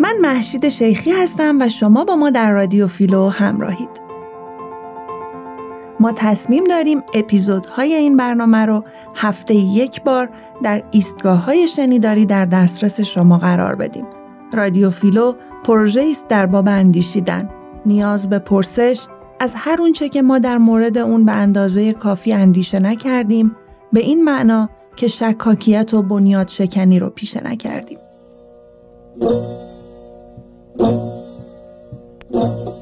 من محشید شیخی هستم و شما با ما در رادیو فیلو همراهید. ما تصمیم داریم اپیزودهای این برنامه رو هفته یک بار در ایستگاه های شنیداری در دسترس شما قرار بدیم. رادیو فیلو پروژه است در باب اندیشیدن. نیاز به پرسش از هر اونچه که ما در مورد اون به اندازه کافی اندیشه نکردیم به این معنا که شکاکیت و بنیاد شکنی رو پیشه نکردیم. Thank you.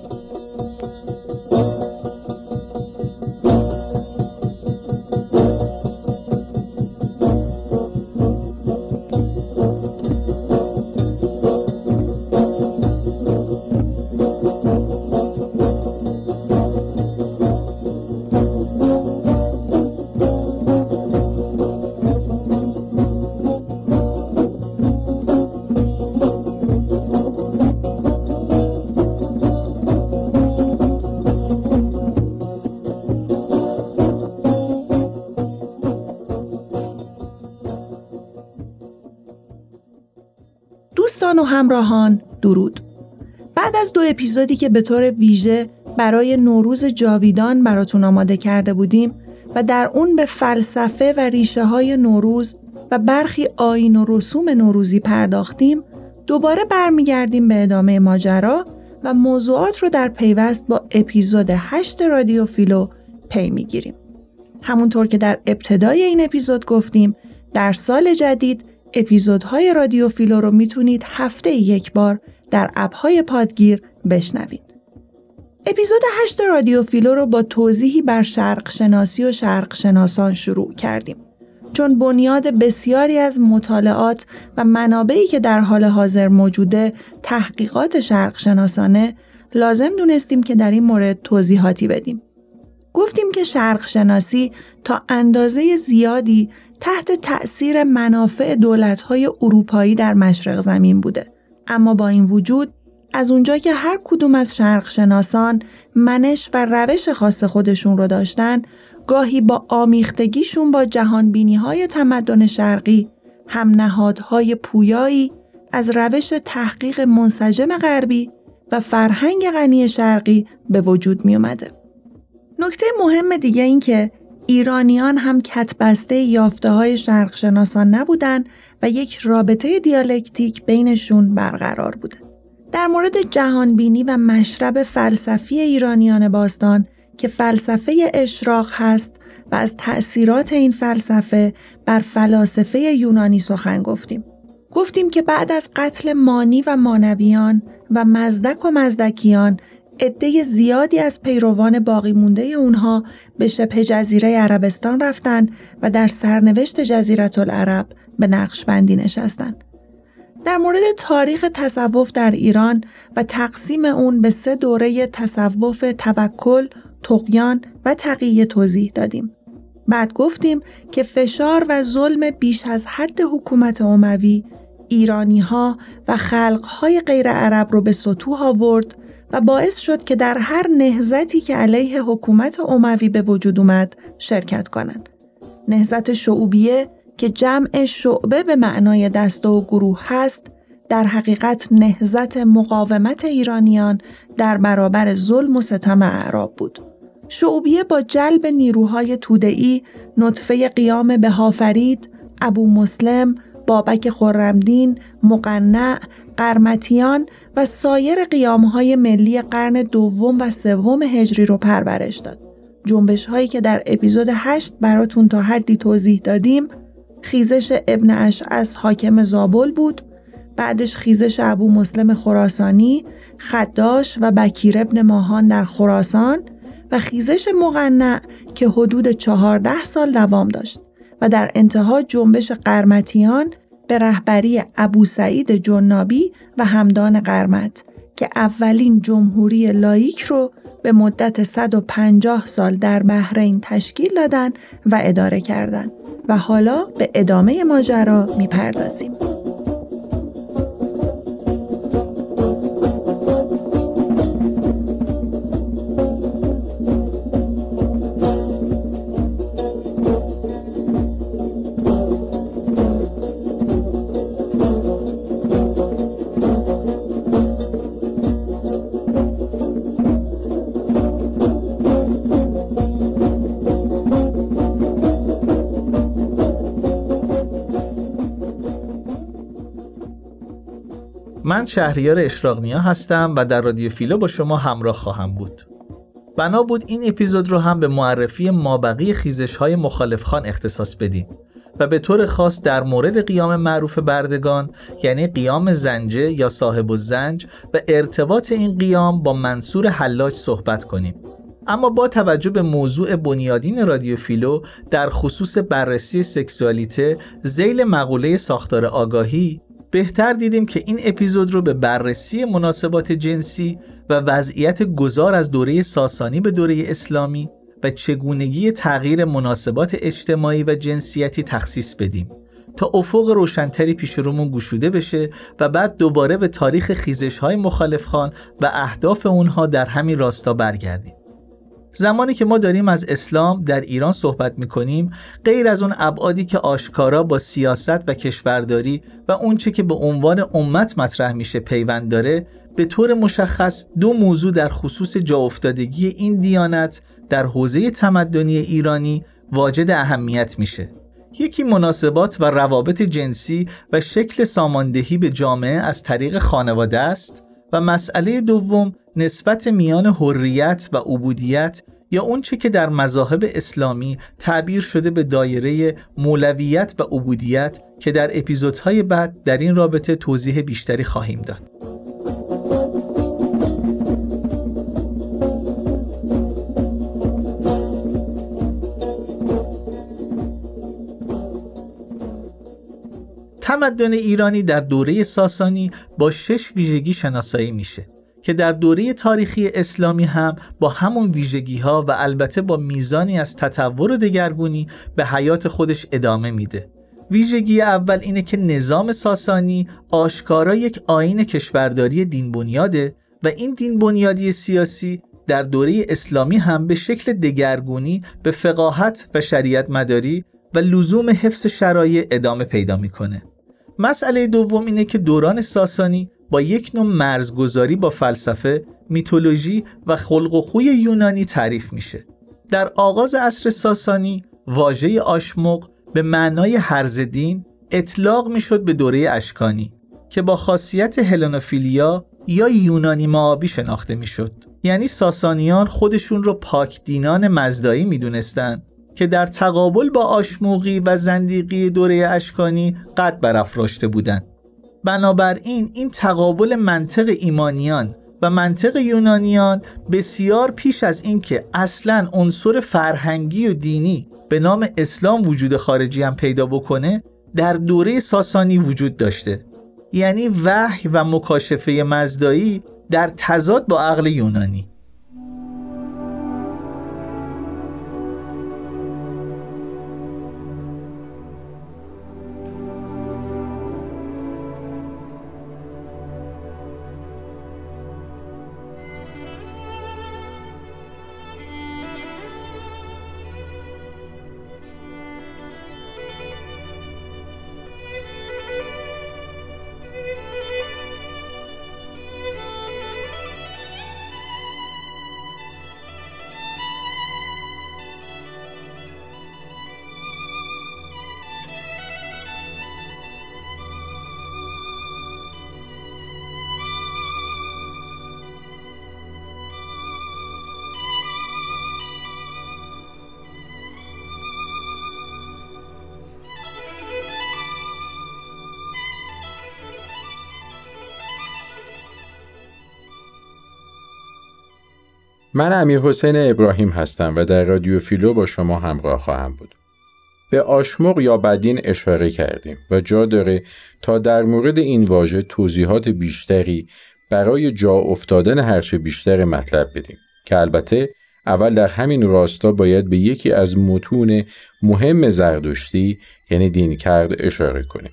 دوستان و همراهان درود بعد از دو اپیزودی که به طور ویژه برای نوروز جاویدان براتون آماده کرده بودیم و در اون به فلسفه و ریشه های نوروز و برخی آین و رسوم نوروزی پرداختیم دوباره برمیگردیم به ادامه ماجرا و موضوعات رو در پیوست با اپیزود 8 رادیو فیلو پی می‌گیریم. همونطور که در ابتدای این اپیزود گفتیم در سال جدید اپیزودهای رادیو فیلو رو می‌تونید هفته یک بار در اپهای پادگیر بشنوید. اپیزود 8 رادیو فیلو رو با توضیحی بر شرق شناسی و شرق شناسان شروع کردیم. چون بنیاد بسیاری از مطالعات و منابعی که در حال حاضر موجوده تحقیقات شرق شناسانه لازم دونستیم که در این مورد توضیحاتی بدیم. گفتیم که شرق شناسی تا اندازه زیادی تحت تأثیر منافع دولت‌های اروپایی در مشرق زمین بوده. اما با این وجود از اونجا که هر کدوم از شرق شناسان منش و روش خاص خودشون رو داشتن گاهی با آمیختگیشون با جهانبینی های تمدن شرقی هم نهادهای پویایی از روش تحقیق منسجم غربی و فرهنگ غنی شرقی به وجود می اومده. نکته مهم دیگه این که ایرانیان هم کتبسته یافته های شرقشناسان نبودن و یک رابطه دیالکتیک بینشون برقرار بوده. در مورد جهانبینی و مشرب فلسفی ایرانیان باستان که فلسفه اشراق هست و از تأثیرات این فلسفه بر فلاسفه یونانی سخن گفتیم. گفتیم که بعد از قتل مانی و مانویان و مزدک و مزدکیان عده زیادی از پیروان باقی مونده اونها به شبه جزیره عربستان رفتن و در سرنوشت جزیرت العرب به نقش بندی نشستن. در مورد تاریخ تصوف در ایران و تقسیم اون به سه دوره تصوف توکل، تقیان و تقیه توضیح دادیم. بعد گفتیم که فشار و ظلم بیش از حد حکومت عموی ایرانی ها و خلق های غیر عرب رو به سطوح آورد و باعث شد که در هر نهزتی که علیه حکومت عموی به وجود اومد شرکت کنند. نهزت شعوبیه که جمع شعبه به معنای دسته و گروه هست در حقیقت نهزت مقاومت ایرانیان در برابر ظلم و ستم اعراب بود. شعوبیه با جلب نیروهای تودعی نطفه قیام به هافرید، ابو مسلم، بابک خرمدین، مقنع، قرمتیان و سایر قیامهای ملی قرن دوم و سوم هجری رو پرورش داد. جنبش هایی که در اپیزود 8 براتون تا حدی توضیح دادیم خیزش ابن اشعس حاکم زابل بود بعدش خیزش ابو مسلم خراسانی خداش و بکیر ابن ماهان در خراسان و خیزش مقنع که حدود چهارده سال دوام داشت و در انتها جنبش قرمتیان به رهبری ابو سعید جنابی و همدان قرمت که اولین جمهوری لایک رو به مدت 150 سال در بحرین تشکیل دادن و اداره کردند و حالا به ادامه ماجرا می‌پردازیم. من شهریار اشراقنیا هستم و در رادیو فیلو با شما همراه خواهم بود. بنا بود این اپیزود رو هم به معرفی مابقی خیزش های مخالف خان اختصاص بدیم و به طور خاص در مورد قیام معروف بردگان یعنی قیام زنجه یا صاحب الزنج و ارتباط این قیام با منصور حلاج صحبت کنیم. اما با توجه به موضوع بنیادین رادیو فیلو در خصوص بررسی سکسوالیته زیل مقوله ساختار آگاهی بهتر دیدیم که این اپیزود رو به بررسی مناسبات جنسی و وضعیت گذار از دوره ساسانی به دوره اسلامی و چگونگی تغییر مناسبات اجتماعی و جنسیتی تخصیص بدیم تا افق روشنتری پیش رومون گشوده بشه و بعد دوباره به تاریخ خیزش های مخالف خان و اهداف اونها در همین راستا برگردیم. زمانی که ما داریم از اسلام در ایران صحبت می‌کنیم غیر از اون ابعادی که آشکارا با سیاست و کشورداری و اونچه که به عنوان امت مطرح میشه پیوند داره به طور مشخص دو موضوع در خصوص جا افتادگی این دیانت در حوزه تمدنی ایرانی واجد اهمیت میشه. یکی مناسبات و روابط جنسی و شکل ساماندهی به جامعه از طریق خانواده است. و مسئله دوم نسبت میان حریت و عبودیت یا اونچه که در مذاهب اسلامی تعبیر شده به دایره مولویت و عبودیت که در اپیزودهای بعد در این رابطه توضیح بیشتری خواهیم داد. تمدن ایرانی در دوره ساسانی با شش ویژگی شناسایی میشه که در دوره تاریخی اسلامی هم با همون ویژگی ها و البته با میزانی از تطور و دگرگونی به حیات خودش ادامه میده. ویژگی اول اینه که نظام ساسانی آشکارا یک آین کشورداری دین بنیاده و این دین بنیادی سیاسی در دوره اسلامی هم به شکل دگرگونی به فقاهت و شریعت مداری و لزوم حفظ شرایع ادامه پیدا می‌کنه. مسئله دوم اینه که دوران ساسانی با یک نوع مرزگذاری با فلسفه، میتولوژی و خلق و خوی یونانی تعریف میشه. در آغاز عصر ساسانی واژه آشمق به معنای هرز دین اطلاق می‌شد به دوره اشکانی که با خاصیت هلنوفیلیا یا یونانی معابی شناخته می‌شد. یعنی ساسانیان خودشون رو پاک دینان مزدایی می‌دونستند که در تقابل با آشموقی و زندیقی دوره اشکانی قد برافراشته بودند. بنابراین این تقابل منطق ایمانیان و منطق یونانیان بسیار پیش از اینکه اصلا عنصر فرهنگی و دینی به نام اسلام وجود خارجی هم پیدا بکنه در دوره ساسانی وجود داشته یعنی وحی و مکاشفه مزدایی در تضاد با عقل یونانی من امیر حسین ابراهیم هستم و در رادیو فیلو با شما همراه خواهم بود. به آشمق یا بدین اشاره کردیم و جا داره تا در مورد این واژه توضیحات بیشتری برای جا افتادن هرچه بیشتر مطلب بدیم که البته اول در همین راستا باید به یکی از متون مهم زردشتی یعنی دینکرد اشاره کنیم.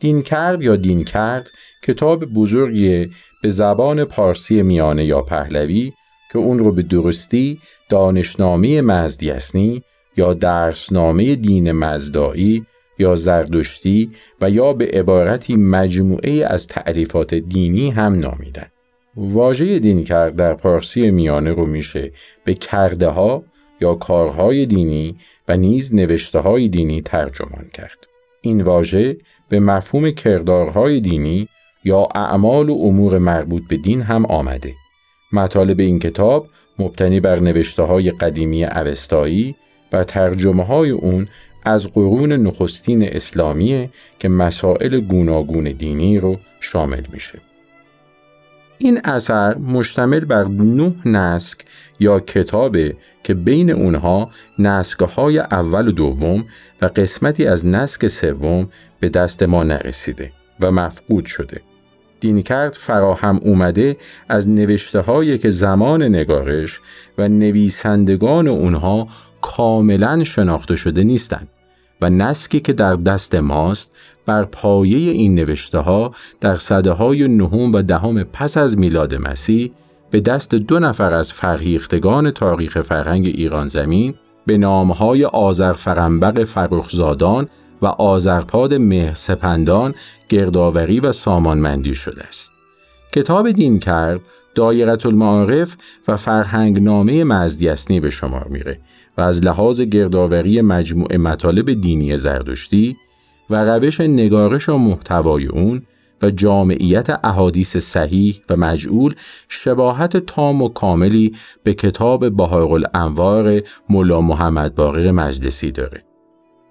دینکرد یا دینکرد کتاب بزرگی به زبان پارسی میانه یا پهلوی که اون رو به درستی دانشنامه مزدیسنی یا درسنامه دین مزدایی یا زردشتی و یا به عبارتی مجموعه از تعریفات دینی هم نامیدن. واژه دین کرد در پارسی میانه رو میشه به کرده ها یا کارهای دینی و نیز نوشته های دینی ترجمان کرد. این واژه به مفهوم کردارهای دینی یا اعمال و امور مربوط به دین هم آمده. مطالب این کتاب مبتنی بر نوشته های قدیمی اوستایی و ترجمه های اون از قرون نخستین اسلامیه که مسائل گوناگون دینی رو شامل میشه. این اثر مشتمل بر نه نسک یا کتابه که بین اونها نسک های اول و دوم و قسمتی از نسک سوم به دست ما نرسیده و مفقود شده. دینکرد فراهم اومده از نوشته هایی که زمان نگارش و نویسندگان اونها کاملا شناخته شده نیستند و نسکی که در دست ماست بر پایه این نوشته ها در صده های نهم و دهم پس از میلاد مسیح به دست دو نفر از فرهیختگان تاریخ فرهنگ ایران زمین به نامهای آذر فرنبق فرخزادان و آذرپاد مهسپندان گردآوری و سامانمندی شده است. کتاب دین کرد دایرت المعارف و فرهنگ نامه مزدیسنی به شمار میره و از لحاظ گردآوری مجموع مطالب دینی زردشتی و روش نگارش و محتوای اون و جامعیت احادیث صحیح و مجعول شباهت تام و کاملی به کتاب بهار الانوار ملا محمد باقر مجلسی داره.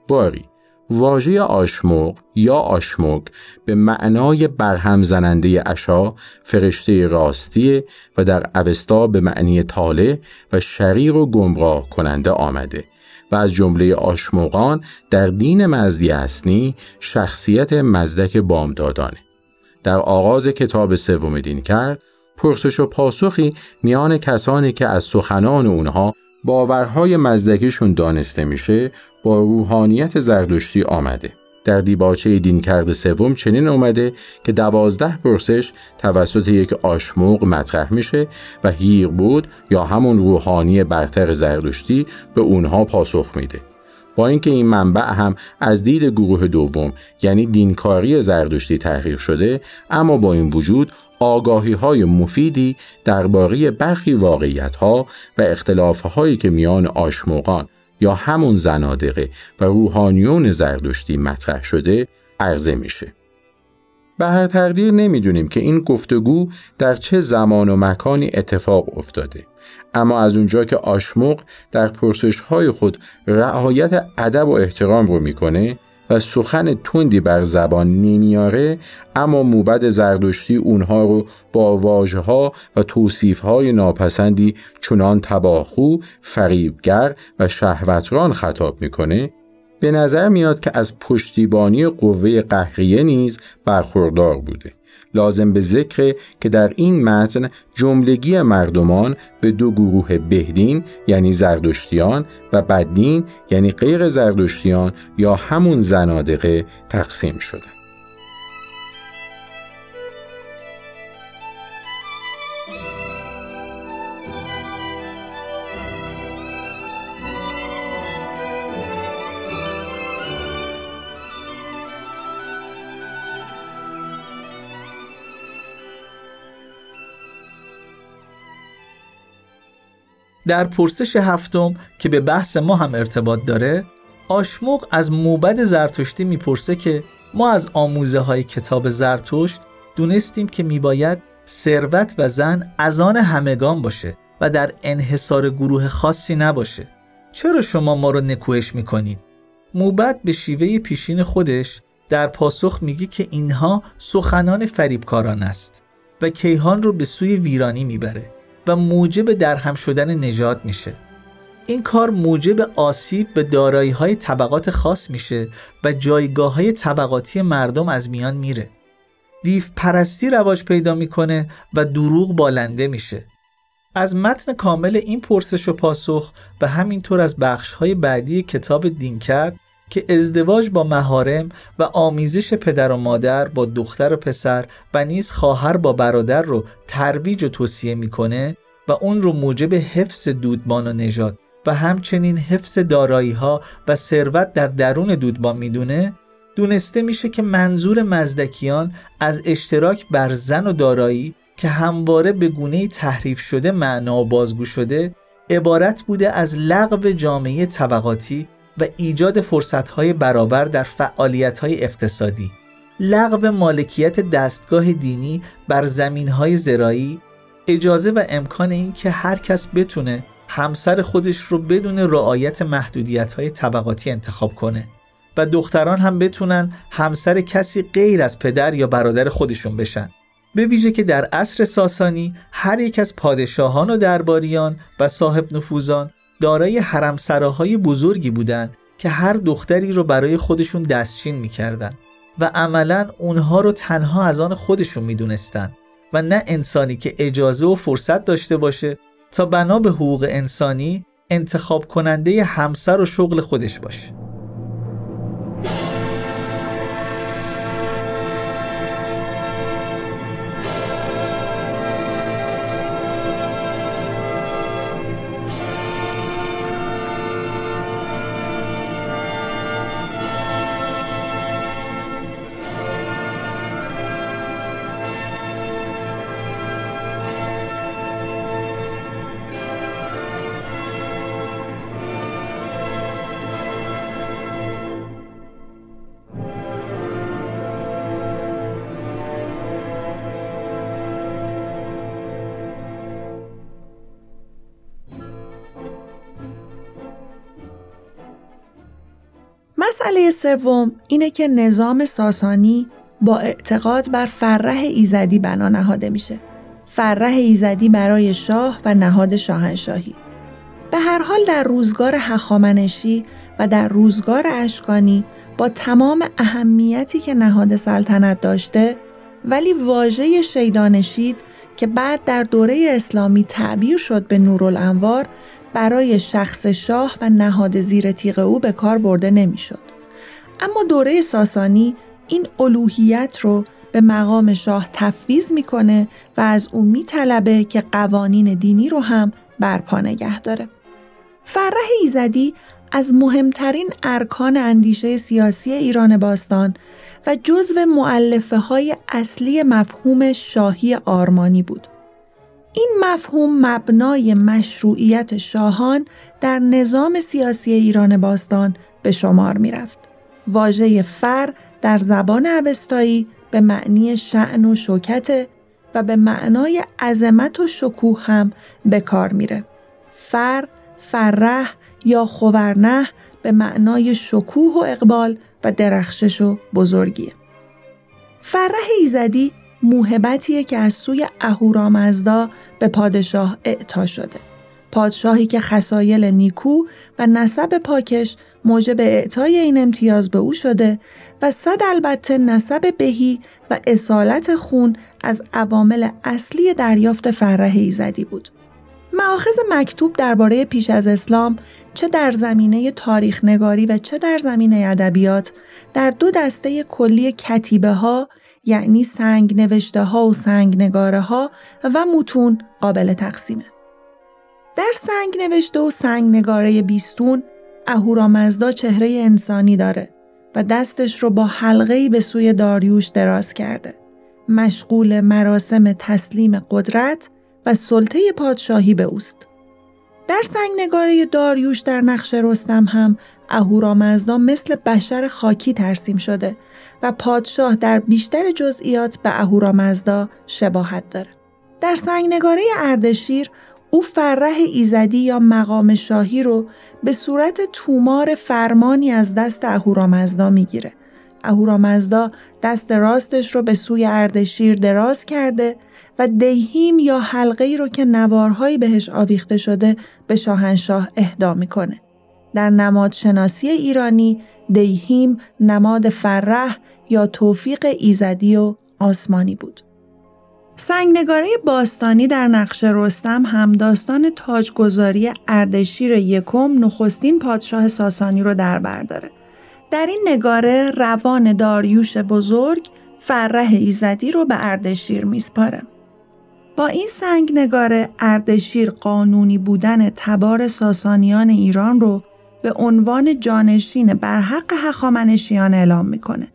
باری واژه آشموق یا آشموک به معنای برهم زننده اشا فرشته راستی و در اوستا به معنی تاله و شریر و گمراه کننده آمده و از جمله آشموقان در دین مزدی اصنی شخصیت مزدک بامدادانه. در آغاز کتاب سوم دین کرد پرسش و پاسخی میان کسانی که از سخنان اونها باورهای مزدکیشون دانسته میشه با روحانیت زردشتی آمده. در دیباچه دین کرده سوم چنین اومده که دوازده پرسش توسط یک آشموق مطرح میشه و هیر بود یا همون روحانی برتر زردشتی به اونها پاسخ میده. با اینکه این منبع هم از دید گروه دوم یعنی دینکاری زردشتی تحقیق شده اما با این وجود آگاهی های مفیدی درباره برخی واقعیت ها و اختلاف هایی که میان آشموقان یا همون زنادقه و روحانیون زردشتی مطرح شده عرضه میشه. به هر تقدیر نمی‌دونیم که این گفتگو در چه زمان و مکانی اتفاق افتاده. اما از اونجا که آشموق در پرسش های خود رعایت ادب و احترام رو می‌کنه و سخن تندی بر زبان نمیاره اما موبد زردشتی اونها رو با واجه ها و توصیف های ناپسندی چنان تباخو، فریبگر و شهوتران خطاب می‌کنه به نظر میاد که از پشتیبانی قوه قهریه نیز برخوردار بوده لازم به ذکر که در این متن جملگی مردمان به دو گروه بهدین یعنی زردشتیان و بددین یعنی غیر زردشتیان یا همون زنادقه تقسیم شده. در پرسش هفتم که به بحث ما هم ارتباط داره آشموق از موبد زرتشتی می‌پرسه که ما از آموزه های کتاب زرتشت دونستیم که میباید ثروت و زن از آن همگان باشه و در انحصار گروه خاصی نباشه چرا شما ما رو نکوهش می‌کنید؟ موبد به شیوه پیشین خودش در پاسخ میگه که اینها سخنان فریبکاران است و کیهان رو به سوی ویرانی می‌بره و موجب درهم شدن نجات میشه. این کار موجب آسیب به دارایی های طبقات خاص میشه و جایگاه های طبقاتی مردم از میان میره. دیف پرستی رواج پیدا می‌کنه و دروغ بالنده میشه. از متن کامل این پرسش و پاسخ و همینطور از بخش های بعدی کتاب دین کرد که ازدواج با مهارم و آمیزش پدر و مادر با دختر و پسر و نیز خواهر با برادر رو ترویج و توصیه می‌کنه و اون رو موجب حفظ دودمان و نژاد و همچنین حفظ دارایی ها و ثروت در درون دودمان می‌دونه دونسته میشه که منظور مزدکیان از اشتراک بر زن و دارایی که همواره به گونه تحریف شده معنا و بازگو شده عبارت بوده از لغو جامعه طبقاتی و ایجاد فرصتهای برابر در فعالیتهای اقتصادی. لغو مالکیت دستگاه دینی بر زمین های زرایی اجازه و امکان این که هر کس بتونه همسر خودش رو بدون رعایت محدودیت های طبقاتی انتخاب کنه و دختران هم بتونن همسر کسی غیر از پدر یا برادر خودشون بشن. به ویژه که در عصر ساسانی هر یک از پادشاهان و درباریان و صاحب نفوذان دارای حرمسراهای بزرگی بودند که هر دختری رو برای خودشون دستچین می‌کردن و عملا اونها رو تنها از آن خودشون می‌دونستن و نه انسانی که اجازه و فرصت داشته باشه تا بنا به حقوق انسانی انتخاب کننده همسر و شغل خودش باشه. مسئله سوم اینه که نظام ساسانی با اعتقاد بر فرح ایزدی بنا نهاده میشه. فرح ایزدی برای شاه و نهاد شاهنشاهی. به هر حال در روزگار هخامنشی و در روزگار اشکانی با تمام اهمیتی که نهاد سلطنت داشته ولی واژه شیدانشید که بعد در دوره اسلامی تعبیر شد به نورالانوار برای شخص شاه و نهاد زیر تیغ او به کار برده نمی‌شد. اما دوره ساسانی این الوهیت رو به مقام شاه تفویض می‌کنه و از او میطلبه که قوانین دینی رو هم برپا نگه داره. فرح ایزدی از مهمترین ارکان اندیشه سیاسی ایران باستان و جزو معلفه های اصلی مفهوم شاهی آرمانی بود. این مفهوم مبنای مشروعیت شاهان در نظام سیاسی ایران باستان به شمار می رفت. واژه فر در زبان اوستایی به معنی شعن و شوکت و به معنای عظمت و شکوه هم به کار میره. فر، فرح یا خورنه به معنای شکوه و اقبال و درخشش و بزرگیه. فرح ایزدی موهبتیه که از سوی اهورامزدا به پادشاه اعطا شده. پادشاهی که خسایل نیکو و نسب پاکش موجب اعطای این امتیاز به او شده و صد البته نسب بهی و اصالت خون از عوامل اصلی دریافت فرح ایزدی بود. معاخذ مکتوب درباره پیش از اسلام چه در زمینه تاریخ نگاری و چه در زمینه ادبیات در دو دسته کلی کتیبه ها یعنی سنگ نوشته ها و سنگ نگاره ها و متون قابل تقسیمه. در سنگ نوشته و سنگ نگاره بیستون اهورامزدا چهره انسانی داره و دستش رو با حلقه‌ای به سوی داریوش دراز کرده. مشغول مراسم تسلیم قدرت و سلطه پادشاهی به اوست. در سنگ نگاره داریوش در نقش رستم هم اهورامزدا مثل بشر خاکی ترسیم شده و پادشاه در بیشتر جزئیات به اهورامزدا شباهت داره. در سنگنگاره اردشیر او فرح ایزدی یا مقام شاهی رو به صورت تومار فرمانی از دست اهورامزدا می‌گیره. اهورامزدا دست راستش رو به سوی اردشیر دراز کرده و دیهیم یا حلقه ای رو که نوارهایی بهش آویخته شده به شاهنشاه اهدا می‌کنه. در نماد شناسی ایرانی دیهیم نماد فرح یا توفیق ایزدی و آسمانی بود. سنگنگاره باستانی در نقش رستم هم داستان تاجگذاری اردشیر یکم نخستین پادشاه ساسانی رو در بر داره. در این نگاره روان داریوش بزرگ فرح ایزدی رو به اردشیر میسپاره. با این سنگ نگاره اردشیر قانونی بودن تبار ساسانیان ایران رو به عنوان جانشین بر حق هخامنشیان اعلام می‌کنه.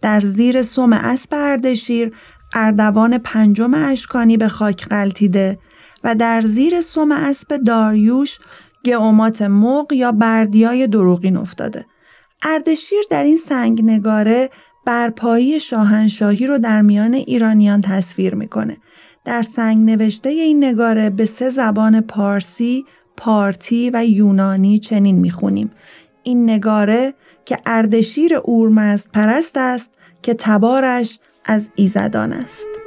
در زیر سوم اسب اردشیر اردوان پنجم اشکانی به خاک قلتیده و در زیر سوم اسب داریوش گئومات مق یا بردیای دروغین افتاده. اردشیر در این سنگ نگاره برپایی شاهنشاهی رو در میان ایرانیان تصویر می‌کنه. در سنگ نوشته این نگاره به سه زبان پارسی، پارتی و یونانی چنین می‌خونیم. این نگاره که اردشیر اورمزد پرست است که تبارش از ایزدان است.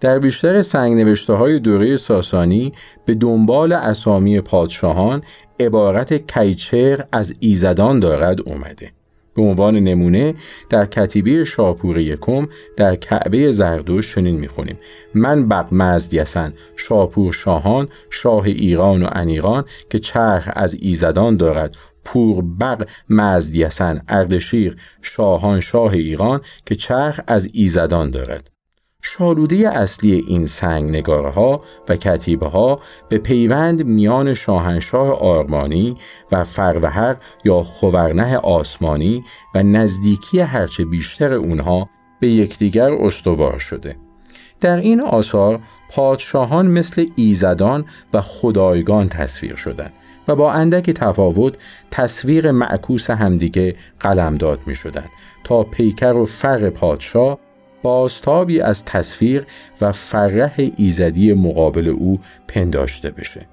در بیشتر سنگ نوشته های دوره ساسانی به دنبال اسامی پادشاهان عبارت کیچر از ایزدان دارد اومده. به عنوان نمونه در کتیبه شاپور یکم در کعبه زردوش چنین می‌خونیم. من بق مزدیسن شاپور شاهان شاه ایران و انیران که چرخ از ایزدان دارد. پور بق مزدیسن اردشیر شاهان شاه ایران که چرخ از ایزدان دارد. شالوده اصلی این سنگ نگاره ها و کتیبه ها به پیوند میان شاهنشاه آرمانی و فروهر یا خورنه آسمانی و نزدیکی هرچه بیشتر اونها به یکدیگر استوار شده. در این آثار پادشاهان مثل ایزدان و خدایگان تصویر شدند و با اندک تفاوت تصویر معکوس همدیگه قلمداد می شدن تا پیکر و فر پادشاه بازتابی از تصویر و فرح ایزدی مقابل او پنداشته بشه.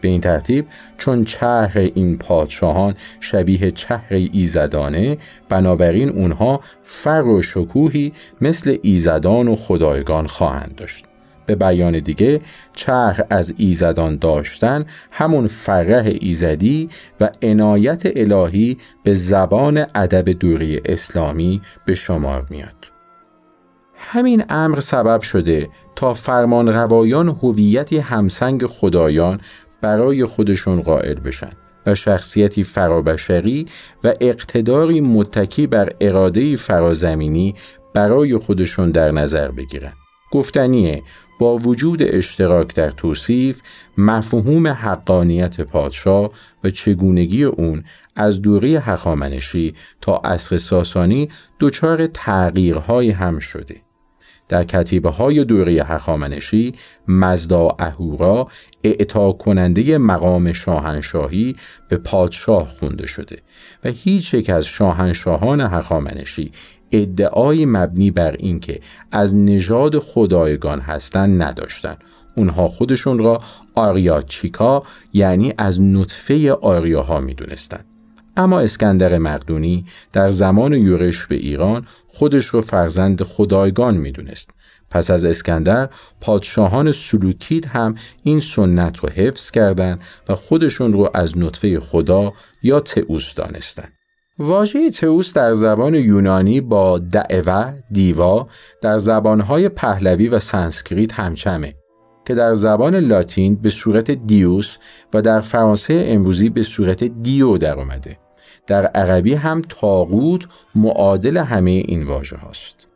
به این ترتیب چون چهر این پادشاهان شبیه چهر ایزدانه بنابراین اونها فر و شکوهی مثل ایزدان و خدایگان خواهند داشت. به بیان دیگه چهر از ایزدان داشتن همون فرح ایزدی و عنایت الهی به زبان ادب دوری اسلامی به شمار میاد. همین امر سبب شده تا فرمان روایان هویتی همسنگ خدایان برای خودشون قائل بشن و شخصیتی فرابشری و اقتداری متکی بر اراده فرازمینی برای خودشون در نظر بگیرن. گفتنیه با وجود اشتراک در توصیف مفهوم حقانیت پادشاه و چگونگی اون از دوره حخامنشی تا عصر ساسانی دچار تغییرهای هم شده. در کتیبه های دوره هخامنشی مزدا اهورا اعطا کننده مقام شاهنشاهی به پادشاه خونده شده و هیچ یک از شاهنشاهان هخامنشی ادعای مبنی بر اینکه از نژاد خدایگان هستند نداشتند اونها خودشون را آریاچیکا یعنی از نطفه آریاها می‌دونستند اما اسکندر مقدونی در زمان یورش به ایران خودش رو فرزند خدایگان می‌دونست. پس از اسکندر پادشاهان سلوکید هم این سنت رو حفظ کردند و خودشون رو از نطفه خدا یا تئوس دانستن. واژه تئوس در زبان یونانی با دعوه دیوا در زبانهای پهلوی و سانسکریت همچمه که در زبان لاتین به صورت دیوس و در فرانسه امروزی به صورت دیو در اومده. در عربی هم تاغوت معادل همه این واژه هاست.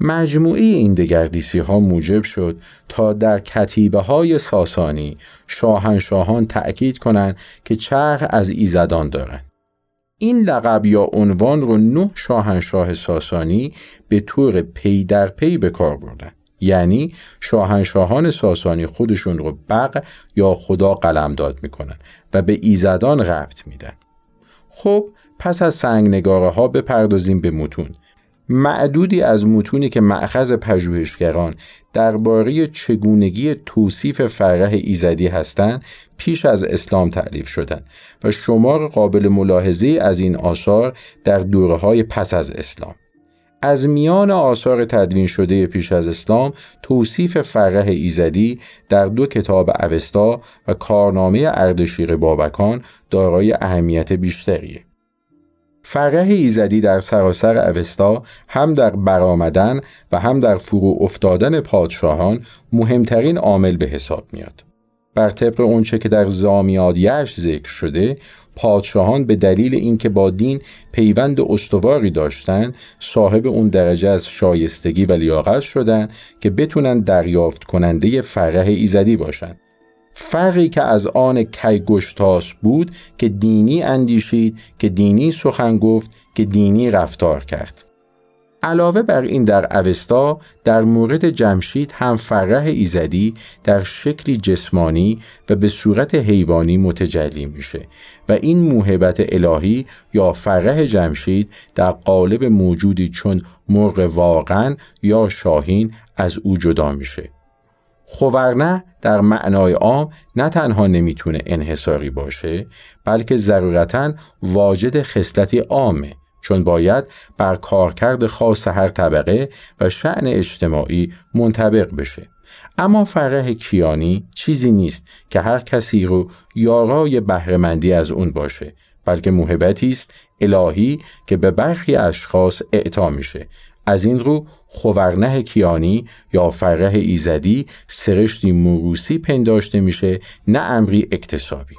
مجموعه این دگردیسی ها موجب شد تا در کتیبه های ساسانی شاهنشاهان تأکید کنند که چرخ از ایزدان دارند. این لقب یا عنوان رو نه شاهنشاه ساسانی به طور پی در پی به کار بردن. یعنی شاهنشاهان ساسانی خودشون رو بق یا خدا قلمداد می‌کنن و به ایزدان ربط میدن. خب پس از سنگ نگاره ها بپردازیم به متون. معدودی از متونی که معخذ پژوهشگران درباره چگونگی توصیف فرح ایزدی هستند پیش از اسلام تعلیف شدند و شمار قابل ملاحظه از این آثار در دوره های پس از اسلام. از میان آثار تدوین شده پیش از اسلام توصیف فرح ایزدی در دو کتاب اوستا و کارنامه اردشیر بابکان دارای اهمیت بیشتریه. فرح ایزدی در سراسر اوستا هم در برآمدن و هم در فرو افتادن پادشاهان مهمترین عامل به حساب میاد. بر طبق اونچه که در زامیادیش ذکر شده پادشاهان به دلیل اینکه با دین پیوند استواری داشتند صاحب اون درجه از شایستگی و لیاقت شدند که بتونن دریافت کننده فرح ایزدی باشند فرقی که از آن کیگشتاس بود که دینی اندیشید که دینی سخن گفت که دینی رفتار کرد. علاوه بر این در اوستا در مورد جمشید هم فرح ایزدی در شکلی جسمانی و به صورت حیوانی متجلی میشه و این موهبت الهی یا فرح جمشید در قالب موجودی چون مرغ واقعا یا شاهین از او جدا میشه. خوورنه در معنای عام نه تنها نمی‌تونه انحصاری باشه بلکه ضرورتا واجد خصلتی عامه چون باید بر کارکرد خاص هر طبقه و شعن اجتماعی منطبق بشه. اما فرح کیانی چیزی نیست که هر کسی رو یارای بهرهمندی از اون باشه بلکه موهبتی است الهی که به برخی اشخاص اعطا میشه. از این رو خورنه کیانی یا فرح ایزدی سرشتی موروسی پنداشته میشه نه امری اکتسابی.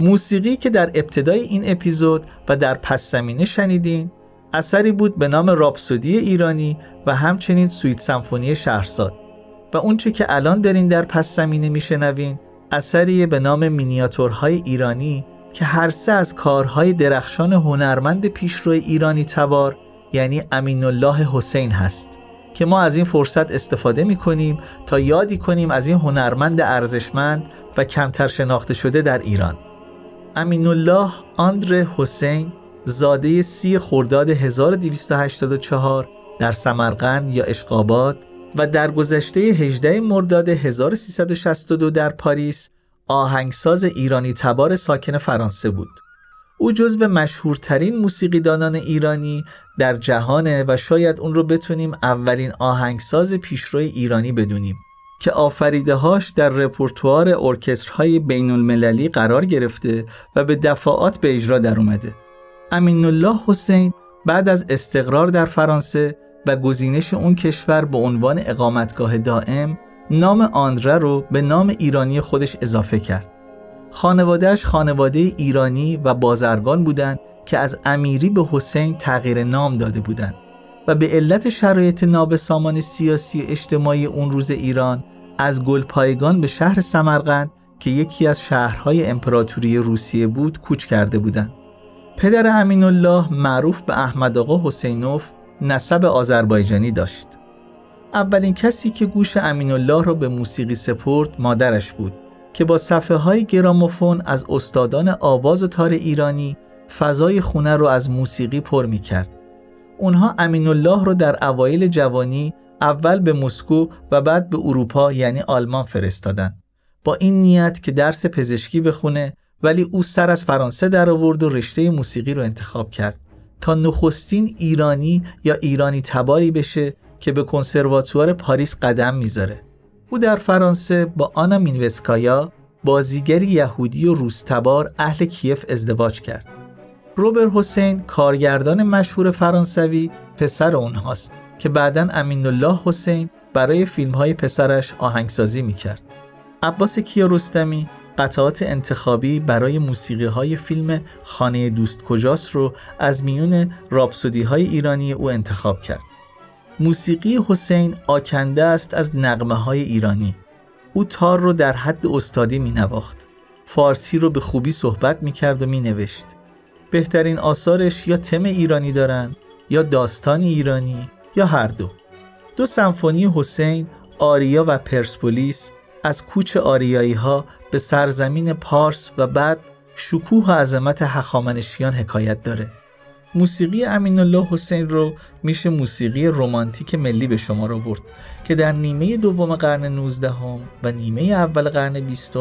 موسیقی که در ابتدای این اپیزود و در پس زمینه شنیدین اثری بود به نام راپسودی ایرانی و همچنین سویت سمفونی شهرزاد. و اونچه که الان دارین در پس زمینه میشنوین اثری به نام مینیاتورهای ایرانی که هر سه از کارهای درخشان هنرمند پیشرو ایرانی تبار یعنی امین الله حسین هست که ما از این فرصت استفاده می کنیم تا یادی کنیم از این هنرمند ارزشمند و کمتر شناخته شده در ایران. امین الله آندر حسین زاده سی خرداد 1284 در سمرقند یا اشقاباد و در گذشته 18 مرداد 1362 در پاریس آهنگساز ایرانی تبار ساکن فرانسه بود. او جزو مشهورترین موسیقیدانان ایرانی در جهانه و شاید اون رو بتونیم اولین آهنگساز پیشروی ایرانی بدونیم. که آفریده هاش در رپورتوار ارکسترهای بین المللی قرار گرفته و به دفاعات به اجرا در اومده. امین الله حسین بعد از استقرار در فرانسه و گزینش اون کشور به عنوان اقامتگاه دائم نام آندره رو به نام ایرانی خودش اضافه کرد. خانوادهش خانواده ایرانی و بازرگان بودند که از امیری به حسین تغییر نام داده بودند. و به علت شرایط نابسامان سیاسی و اجتماعی اون روز ایران از گلپایگان به شهر سمرقند که یکی از شهرهای امپراتوری روسیه بود کوچ کرده بودند. پدر امین الله معروف به احمد آقا حسینوف نسب آذربایجانی داشت. اولین کسی که گوش امین الله را به موسیقی سپرد مادرش بود که با صفحه های گراموفون از استادان آواز تار ایرانی فضای خونه رو از موسیقی پر می کرد. اونها امین الله رو در اوایل جوانی اول به مسکو و بعد به اروپا یعنی آلمان فرستادن. با این نیت که درس پزشکی بخونه ولی او سر از فرانسه در آورد و رشته موسیقی رو انتخاب کرد. تا نخستین ایرانی یا ایرانی تباری بشه که به کنسرواتوار پاریس قدم می‌ذاره. او در فرانسه با آنا مینوسکایا بازیگری یهودی و روستبار اهل کیف ازدواج کرد. روبر حسین کارگردان مشهور فرانسوی پسر اونهاست که بعدا امین الله حسین برای فیلم های پسرش آهنگسازی می‌کرد. عباس کیارستمی قطعات انتخابی برای موسیقی های فیلم خانه دوست کجاست رو از میون رابسودی های ایرانی او انتخاب کرد. موسیقی حسین آکنده است از نقمه های ایرانی. او تار رو در حد استادی می نواخت. فارسی رو به خوبی صحبت می کرد و می نوشت. بهترین آثارش یا تم ایرانی دارن یا داستان ایرانی یا هر دو. دو سمفونی حسین آریا و پرسپولیس از کوچ آریایی ها به سرزمین پارس و بعد شکوه و عظمت هخامنشیان حکایت داره. موسیقی امین الله حسین رو میشه موسیقی رمانتیک ملی به شما آورد که در نیمه دوم قرن 19 هم و نیمه اول قرن 20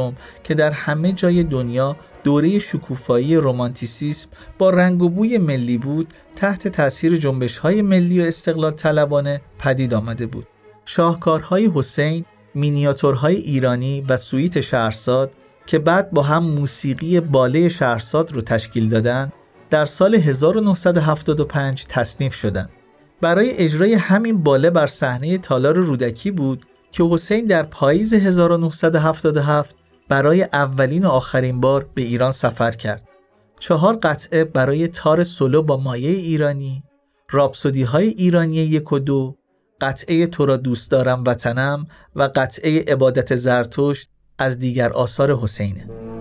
که در همه جای دنیا دوره شکوفایی رومانتیسیسم با رنگ و بوی ملی بود تحت تاثیر جنبش های ملی و استقلال طلبانه پدید آمده بود. شاهکارهای حسین، مینیاتورهای ایرانی و سویت شهرساد که بعد با هم موسیقی باله شهرساد رو تشکیل دادن در سال 1975 تصنیف شدند. برای اجرای همین باله بر صحنه تالار رودکی بود که حسین در پاییز 1977 برای اولین و آخرین بار به ایران سفر کرد. چهار قطعه برای تار سولو با مایه ایرانی، رابسودی های ایرانی یک و دو، قطعه تو را دوست دارم وطنم و قطعه عبادت زرتشت از دیگر آثار حسینه.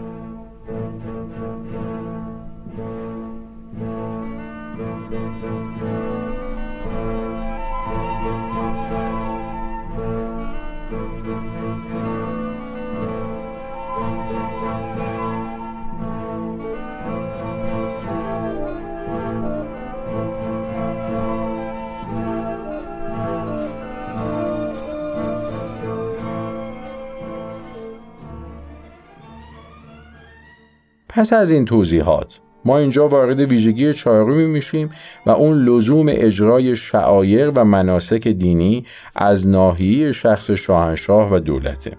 پس از این توضیحات ما اینجا وارد ویژگی چهارمی میشیم و اون لزوم اجرای شعایر و مناسک دینی از ناحیه شخص شاهنشاه و دولته.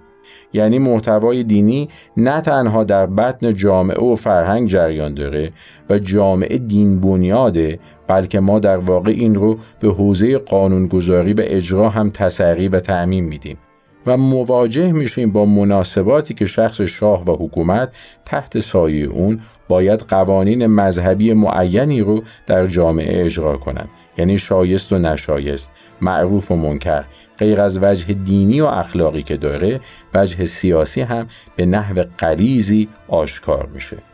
یعنی محتوای دینی نه تنها در بطن جامعه و فرهنگ جریان داره و جامعه دین بنیاده بلکه ما در واقع این رو به حوزه قانونگذاری و اجرا هم تسری و تعمین میدیم. و مواجه میشیم با مناسباتی که شخص شاه و حکومت تحت سایه اون باید قوانین مذهبی معینی رو در جامعه اجرا کنند. یعنی شایست و نشایست معروف و منکر غیر از وجه دینی و اخلاقی که داره وجه سیاسی هم به نحو قریزی آشکار میشه.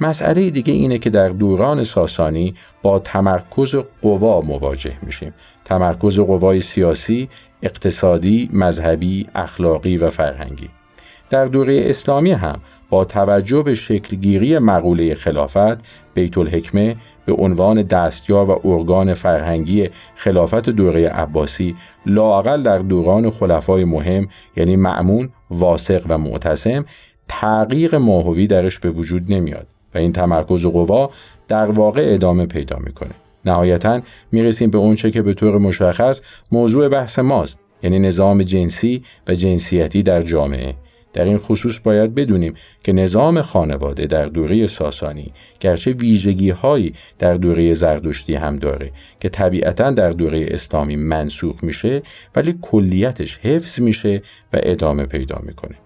مسئله دیگه اینه که در دوران ساسانی با تمرکز قوا مواجه میشیم. تمرکز قوای سیاسی، اقتصادی، مذهبی، اخلاقی و فرهنگی. در دوره اسلامی هم با توجه به شکلگیری مقوله خلافت بیت الحکمه به عنوان دستیار و ارگان فرهنگی خلافت دوره عباسی لاقل در دوران خلفای مهم یعنی معمون، واسق و معتصم تغییر ماهوی درش به وجود نمیاد. و این تمرکز قوا در واقع ادامه پیدا می‌کنه. نهایتا می‌رسیم به اونچه که به طور مشخص موضوع بحث ماست یعنی نظام جنسی و جنسیتی در جامعه. در این خصوص باید بدونیم که نظام خانواده در دوره ساسانی گرچه ویژگی هایی در دوره زردشتی هم داره که طبیعتا در دوره اسلامی منسوخ میشه ولی کلیتش حفظ میشه و ادامه پیدا می‌کنه.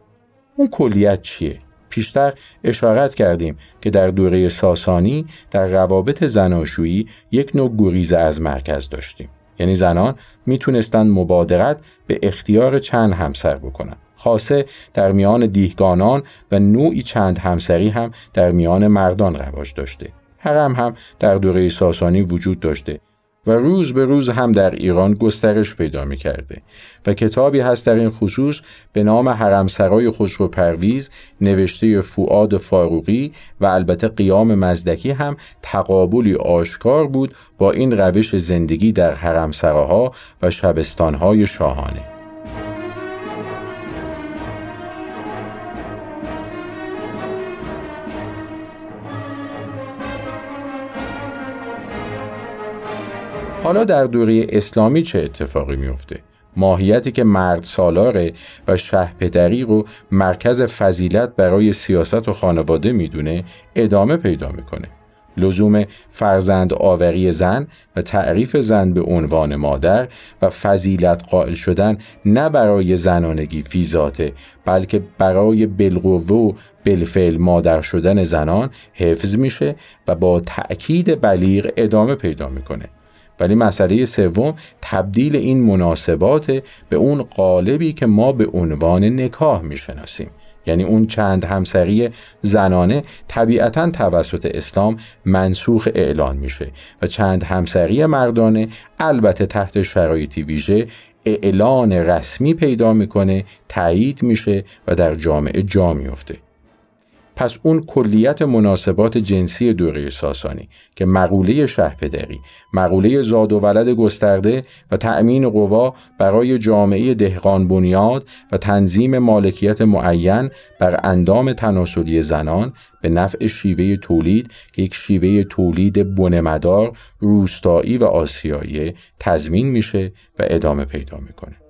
اون کلیت چیه؟ پیشتر اشارت کردیم که در دوره ساسانی در روابط زناشویی یک نوع گریز از مرکز داشتیم. یعنی زنان می‌تونستند مبادرت به اختیار چند همسر بکنن. خاصه در میان دیهگانان و نوعی چند همسری هم در میان مردان رواج داشته. حرم هم در دوره ساسانی وجود داشته. و روز به روز هم در ایران گسترش پیدا می کرده و کتابی هست در این خصوص به نام حرمسرای خسرو پرویز نوشته فواد فاروقی و البته قیام مزدکی هم تقابلی آشکار بود با این روش زندگی در حرمسراها و شبستانهای شاهانه. حالا در دوره اسلامی چه اتفاقی میفته؟ ماهیتی که مرد سالاره و شه پدری رو مرکز فضیلت برای سیاست و خانواده می‌دونه ادامه پیدا می‌کنه. لزوم فرزند آوری زن و تعریف زن به عنوان مادر و فضیلت قائل شدن نه برای زنانگی فی ذاته بلکه برای بالقوه و بالفعل مادر شدن زنان حفظ میشه و با تأکید بلیغ ادامه پیدا می‌کنه ولی مسئله سوم تبدیل این مناسبات به اون قالبی که ما به عنوان نکاح می‌شناسیم. یعنی اون چند همسری زنانه طبیعتا توسط اسلام منسوخ اعلان میشه و چند همسری مردانه البته تحت شرایطی ویژه اعلان رسمی پیدا می‌کنه تایید میشه و در جامعه جا میفته پس اون کلیت مناسبات جنسی دوره ساسانی که مقوله شهپدری، مقوله زاد و ولد گسترده و تأمین قوا برای جامعه دهقان بنیاد و تنظیم مالکیت معین بر اندام تناسلی زنان به نفع شیوه تولید که یک شیوه تولید بنمدار، روستایی و آسیایی تضمین میشه و ادامه پیدا می‌کنه.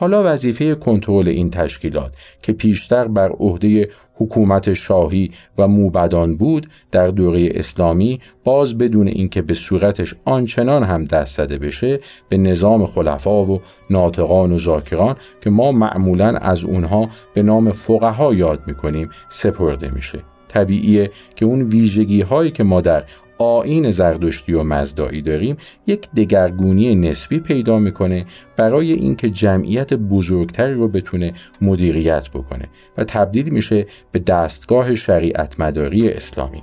حالا وظیفه کنترل این تشکیلات که پیشتر بر عهده حکومت شاهی و موبدان بود در دوره اسلامی باز بدون اینکه به صورتش آنچنان هم دست زده بشه به نظام خلفا و ناطقان و ذاکران که ما معمولا از اونها به نام فقها یاد می‌کنیم سپرده میشه. طبیعیه که اون ویژگی هایی که ما در آین زردشتی و مزدایی داریم یک دگرگونی نسبی پیدا می‌کنه برای اینکه جمعیت بزرگتری رو بتونه مدیریت بکنه و تبدیل میشه به دستگاه شریعت مداری اسلامی.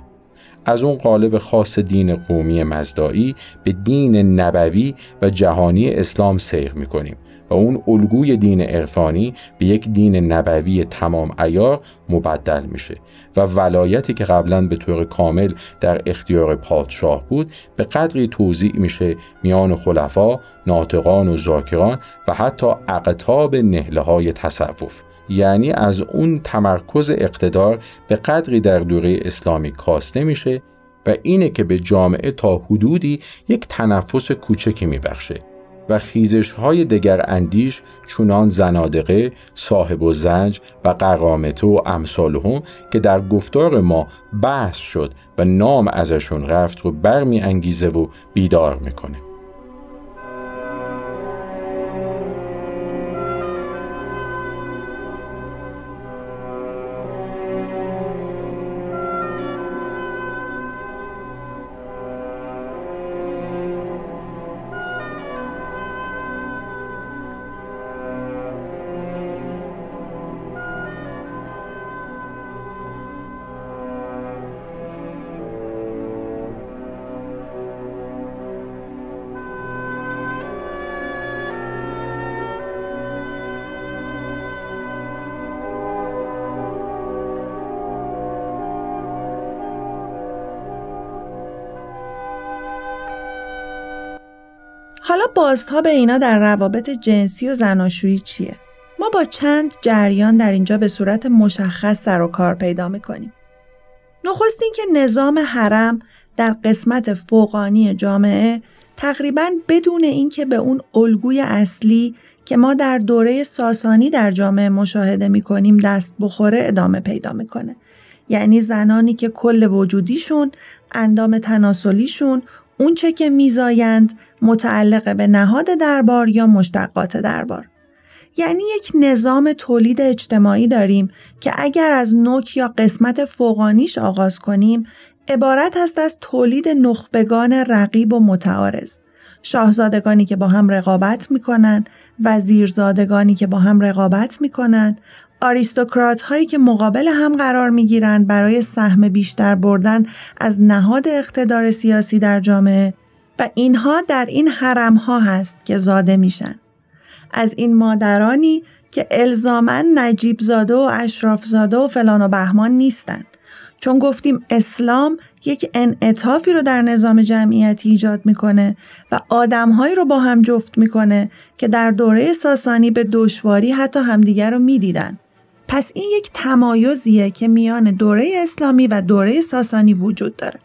از اون قالب خاص دین قومی مزدایی به دین نبوی و جهانی اسلام سیر می‌کنیم. و اون الگوی دین عرفانی به یک دین نبوی تمام ایار مبدل میشه و ولایتی که قبلا به طور کامل در اختیار پادشاه بود به قدری توضیع میشه میان خلفا، ناطقان و زاکران و حتی اقتاب نهله های تصوف. یعنی از اون تمرکز اقتدار به قدری در دوره اسلامی کاسته میشه و اینه که به جامعه تا حدودی یک تنفس کوچکی میبخشه. و خیزش های دگر اندیش چونان زنادقه، صاحب و زنج و قرامته و امثالهم که در گفتار ما بحث شد و نام ازشون رفت رو برمی انگیزه و بیدار می‌کنه. بازتاب اینا در روابط جنسی و زناشویی چیه؟ ما با چند جریان در اینجا به صورت مشخص سر و کار پیدا می‌کنیم. نخست که نظام حرم در قسمت فوقانی جامعه تقریبا بدون اینکه به اون الگوی اصلی که ما در دوره ساسانی در جامعه مشاهده می‌کنیم دست بخوره ادامه پیدا می‌کنه. یعنی زنانی که کل وجودیشون، اندام تناسلیشون، اونچه که میزایند متعلق به نهاد دربار یا مشتقات دربار. یعنی یک نظام تولید اجتماعی داریم که اگر از نوک یا قسمت فوقانیش آغاز کنیم عبارت است از تولید نخبگان رقیب و متعارض. شاهزادگانی که با هم رقابت می‌کنن، وزیرزادگانی که با هم رقابت می‌کنن، آریستوکرات هایی که مقابل هم قرار می گیرند برای سهم بیشتر بردن از نهاد اقتدار سیاسی در جامعه و اینها در این حرم ها هست که زاده میشن. از این مادرانی که الزامن نجیب زاده و اشراف زاده و فلان و بهمان نیستند. چون گفتیم اسلام یک انعطافی رو در نظام جمعیتی ایجاد می‌کنه و آدمهایی رو با هم جفت می‌کنه که در دوره ساسانی به دشواری حتی همدیگر رو می‌دیدن. پس این یک تمایزیه که میان دوره اسلامی و دوره ساسانی وجود داره.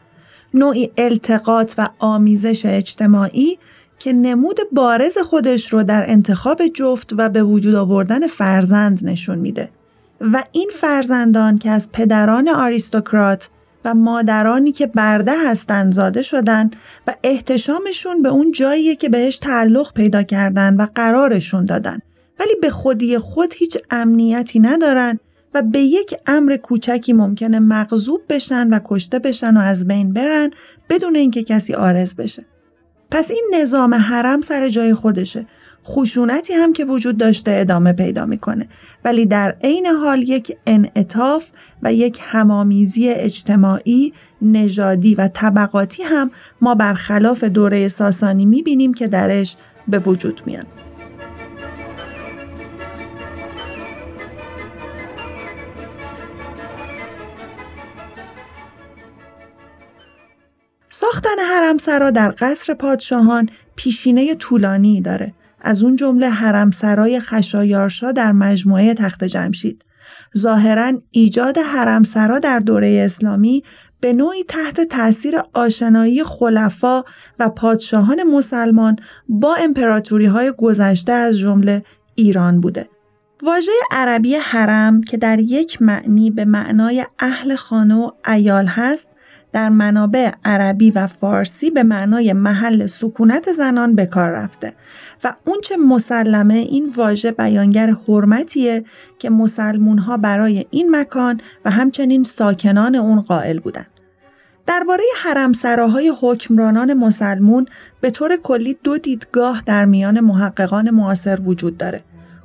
نوعی التقاط و آمیزش اجتماعی که نمود بارز خودش رو در انتخاب جفت و به وجود آوردن فرزند نشون میده. و این فرزندان که از پدران آریستوکرات و مادرانی که برده هستند زاده شدن و احتشامشون به اون جاییه که بهش تعلق پیدا کردن و قرارشون دادن ولی به خودی خود هیچ امنیتی ندارن و به یک امر کوچکی ممکنه مغضوب بشن و کشته بشن و از بین برن بدون اینکه کسی آرز بشه. پس این نظام حرم سر جای خودشه. خشونتی هم که وجود داشته ادامه پیدا می‌کنه ولی در عین حال یک انعطاف و یک همامیزی اجتماعی، نژادی و طبقاتی هم ما برخلاف دوره ساسانی می‌بینیم که درش به وجود میاد. ساختن حرمسرا در قصر پادشاهان پیشینه طولانی داره. از اون جمله حرمسرای خشایارشا در مجموعه تخت جمشید. ظاهرا ایجاد حرمسرا در دوره اسلامی به نوعی تحت تاثیر آشنایی خلفا و پادشاهان مسلمان با امپراتوری های گذشته از جمله ایران بوده. واژه عربی حرم که در یک معنی به معنای اهل خانه و ایال هست در منابع عربی و فارسی به معنای محل سکونت زنان به کار رفته و اونچه مسلمه این واژه بیانگر حرمتیه که مسلمون ها برای این مکان و همچنین ساکنان اون قائل بودند. درباره حرمسراهای حکمرانان مسلمون به طور کلی دو دیدگاه در میان محققان معاصر وجود داره.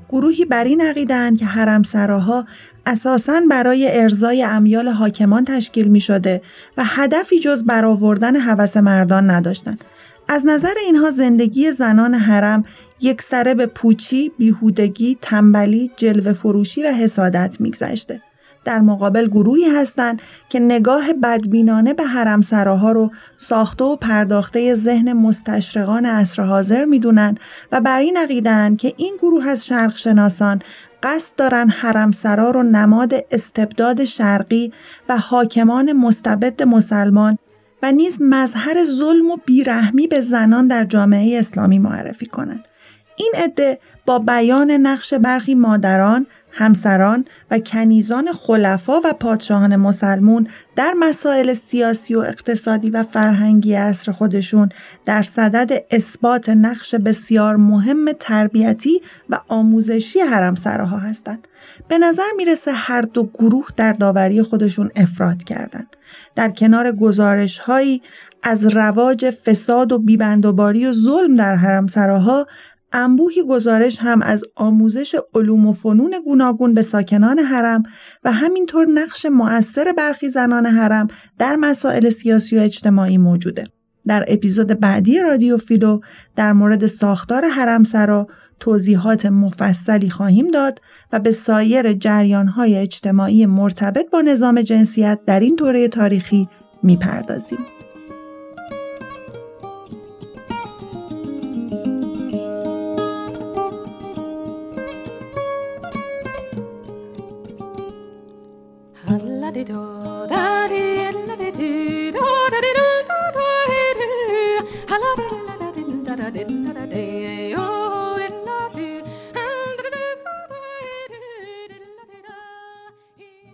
گروهی بر این عقیدن که حرمسراها اساساً برای ارزای امیال حاکمان تشکیل می شده و هدفی جز برآوردن هوس مردان نداشتند. از نظر اینها زندگی زنان حرم یک سره به پوچی، بیهودگی، تنبلی، جلوه فروشی و حسادت میگذشته. در مقابل گروهی هستند که نگاه بدبینانه به حرم سراها رو ساخته و پرداخته ذهن مستشرقان عصر حاضر می‌دونن و بر این عقیدن که این گروه از شرق شناسان قصد دارن حرمسرا رو نماد استبداد شرقی و حاکمان مستبد مسلمان و نیز مظهر ظلم و بیرحمی به زنان در جامعه اسلامی معرفی کنند. این عده با بیان نقش برخی مادران همسران و کنیزان خلفا و پادشاهان مسلمون در مسائل سیاسی و اقتصادی و فرهنگی عصر خودشون در صدد اثبات نقش بسیار مهم تربیتی و آموزشی حرمسراها هستند. به نظر می‌رسه هر دو گروه در داوری خودشون افراد کردند. در کنار گزارش هایی از رواج فساد و بیبندوباری و ظلم در حرمسراها انبوهی گزارش هم از آموزش علوم و فنون گوناگون به ساکنان حرم و همینطور نقش مؤثر برخی زنان حرم در مسائل سیاسی و اجتماعی موجوده. در اپیزود بعدی رادیو فیلو در مورد ساختار حرم سرا توضیحات مفصلی خواهیم داد و به سایر جریانهای اجتماعی مرتبط با نظام جنسیت در این دوره تاریخی می‌پردازیم.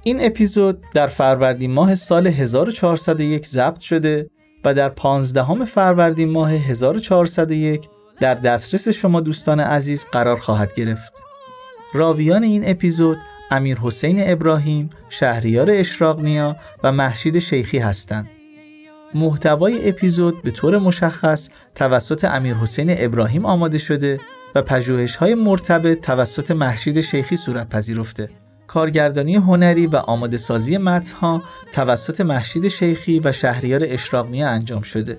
این اپیزود در فروردین ماه سال 1401 ضبط شده و در 15 فروردین ماه 1401 در دسترس شما دوستان عزیز قرار خواهد گرفت. راویان این اپیزود امیر حسین ابراهیم، شهریار اشراقنیا و محشید شیخی هستند. محتوای اپیزود به طور مشخص توسط امیر حسین ابراهیم آماده شده و پژوهش های مرتبط توسط محشید شیخی صورت پذیرفته. کارگردانی هنری و آماده سازی متنها توسط مهشید شیخی و شهریار اشراقنیا انجام شده.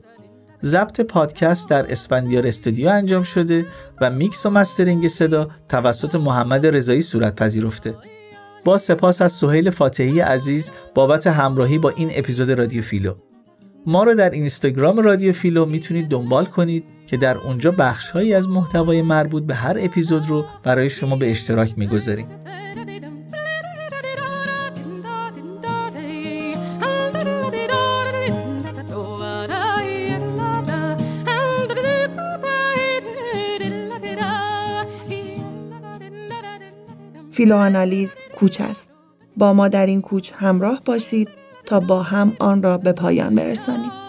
ضبط پادکست در اسفندیار استودیو انجام شده و میکس و mastering صدا توسط محمد رضایی صورت پذیرفته. با سپاس از سهیل فاتحی عزیز بابت همراهی با این اپیزود رادیو فیلو. ما رو در اینستاگرام رادیو فیلو می‌تونید دنبال کنید که در اونجا بخشهایی از محتوای مربوط به هر اپیزود رو برای شما به اشتراک می‌گذاریم. فیلوانالیز کوچ است. با ما در این کوچ همراه باشید تا با هم آن را به پایان برسانیم.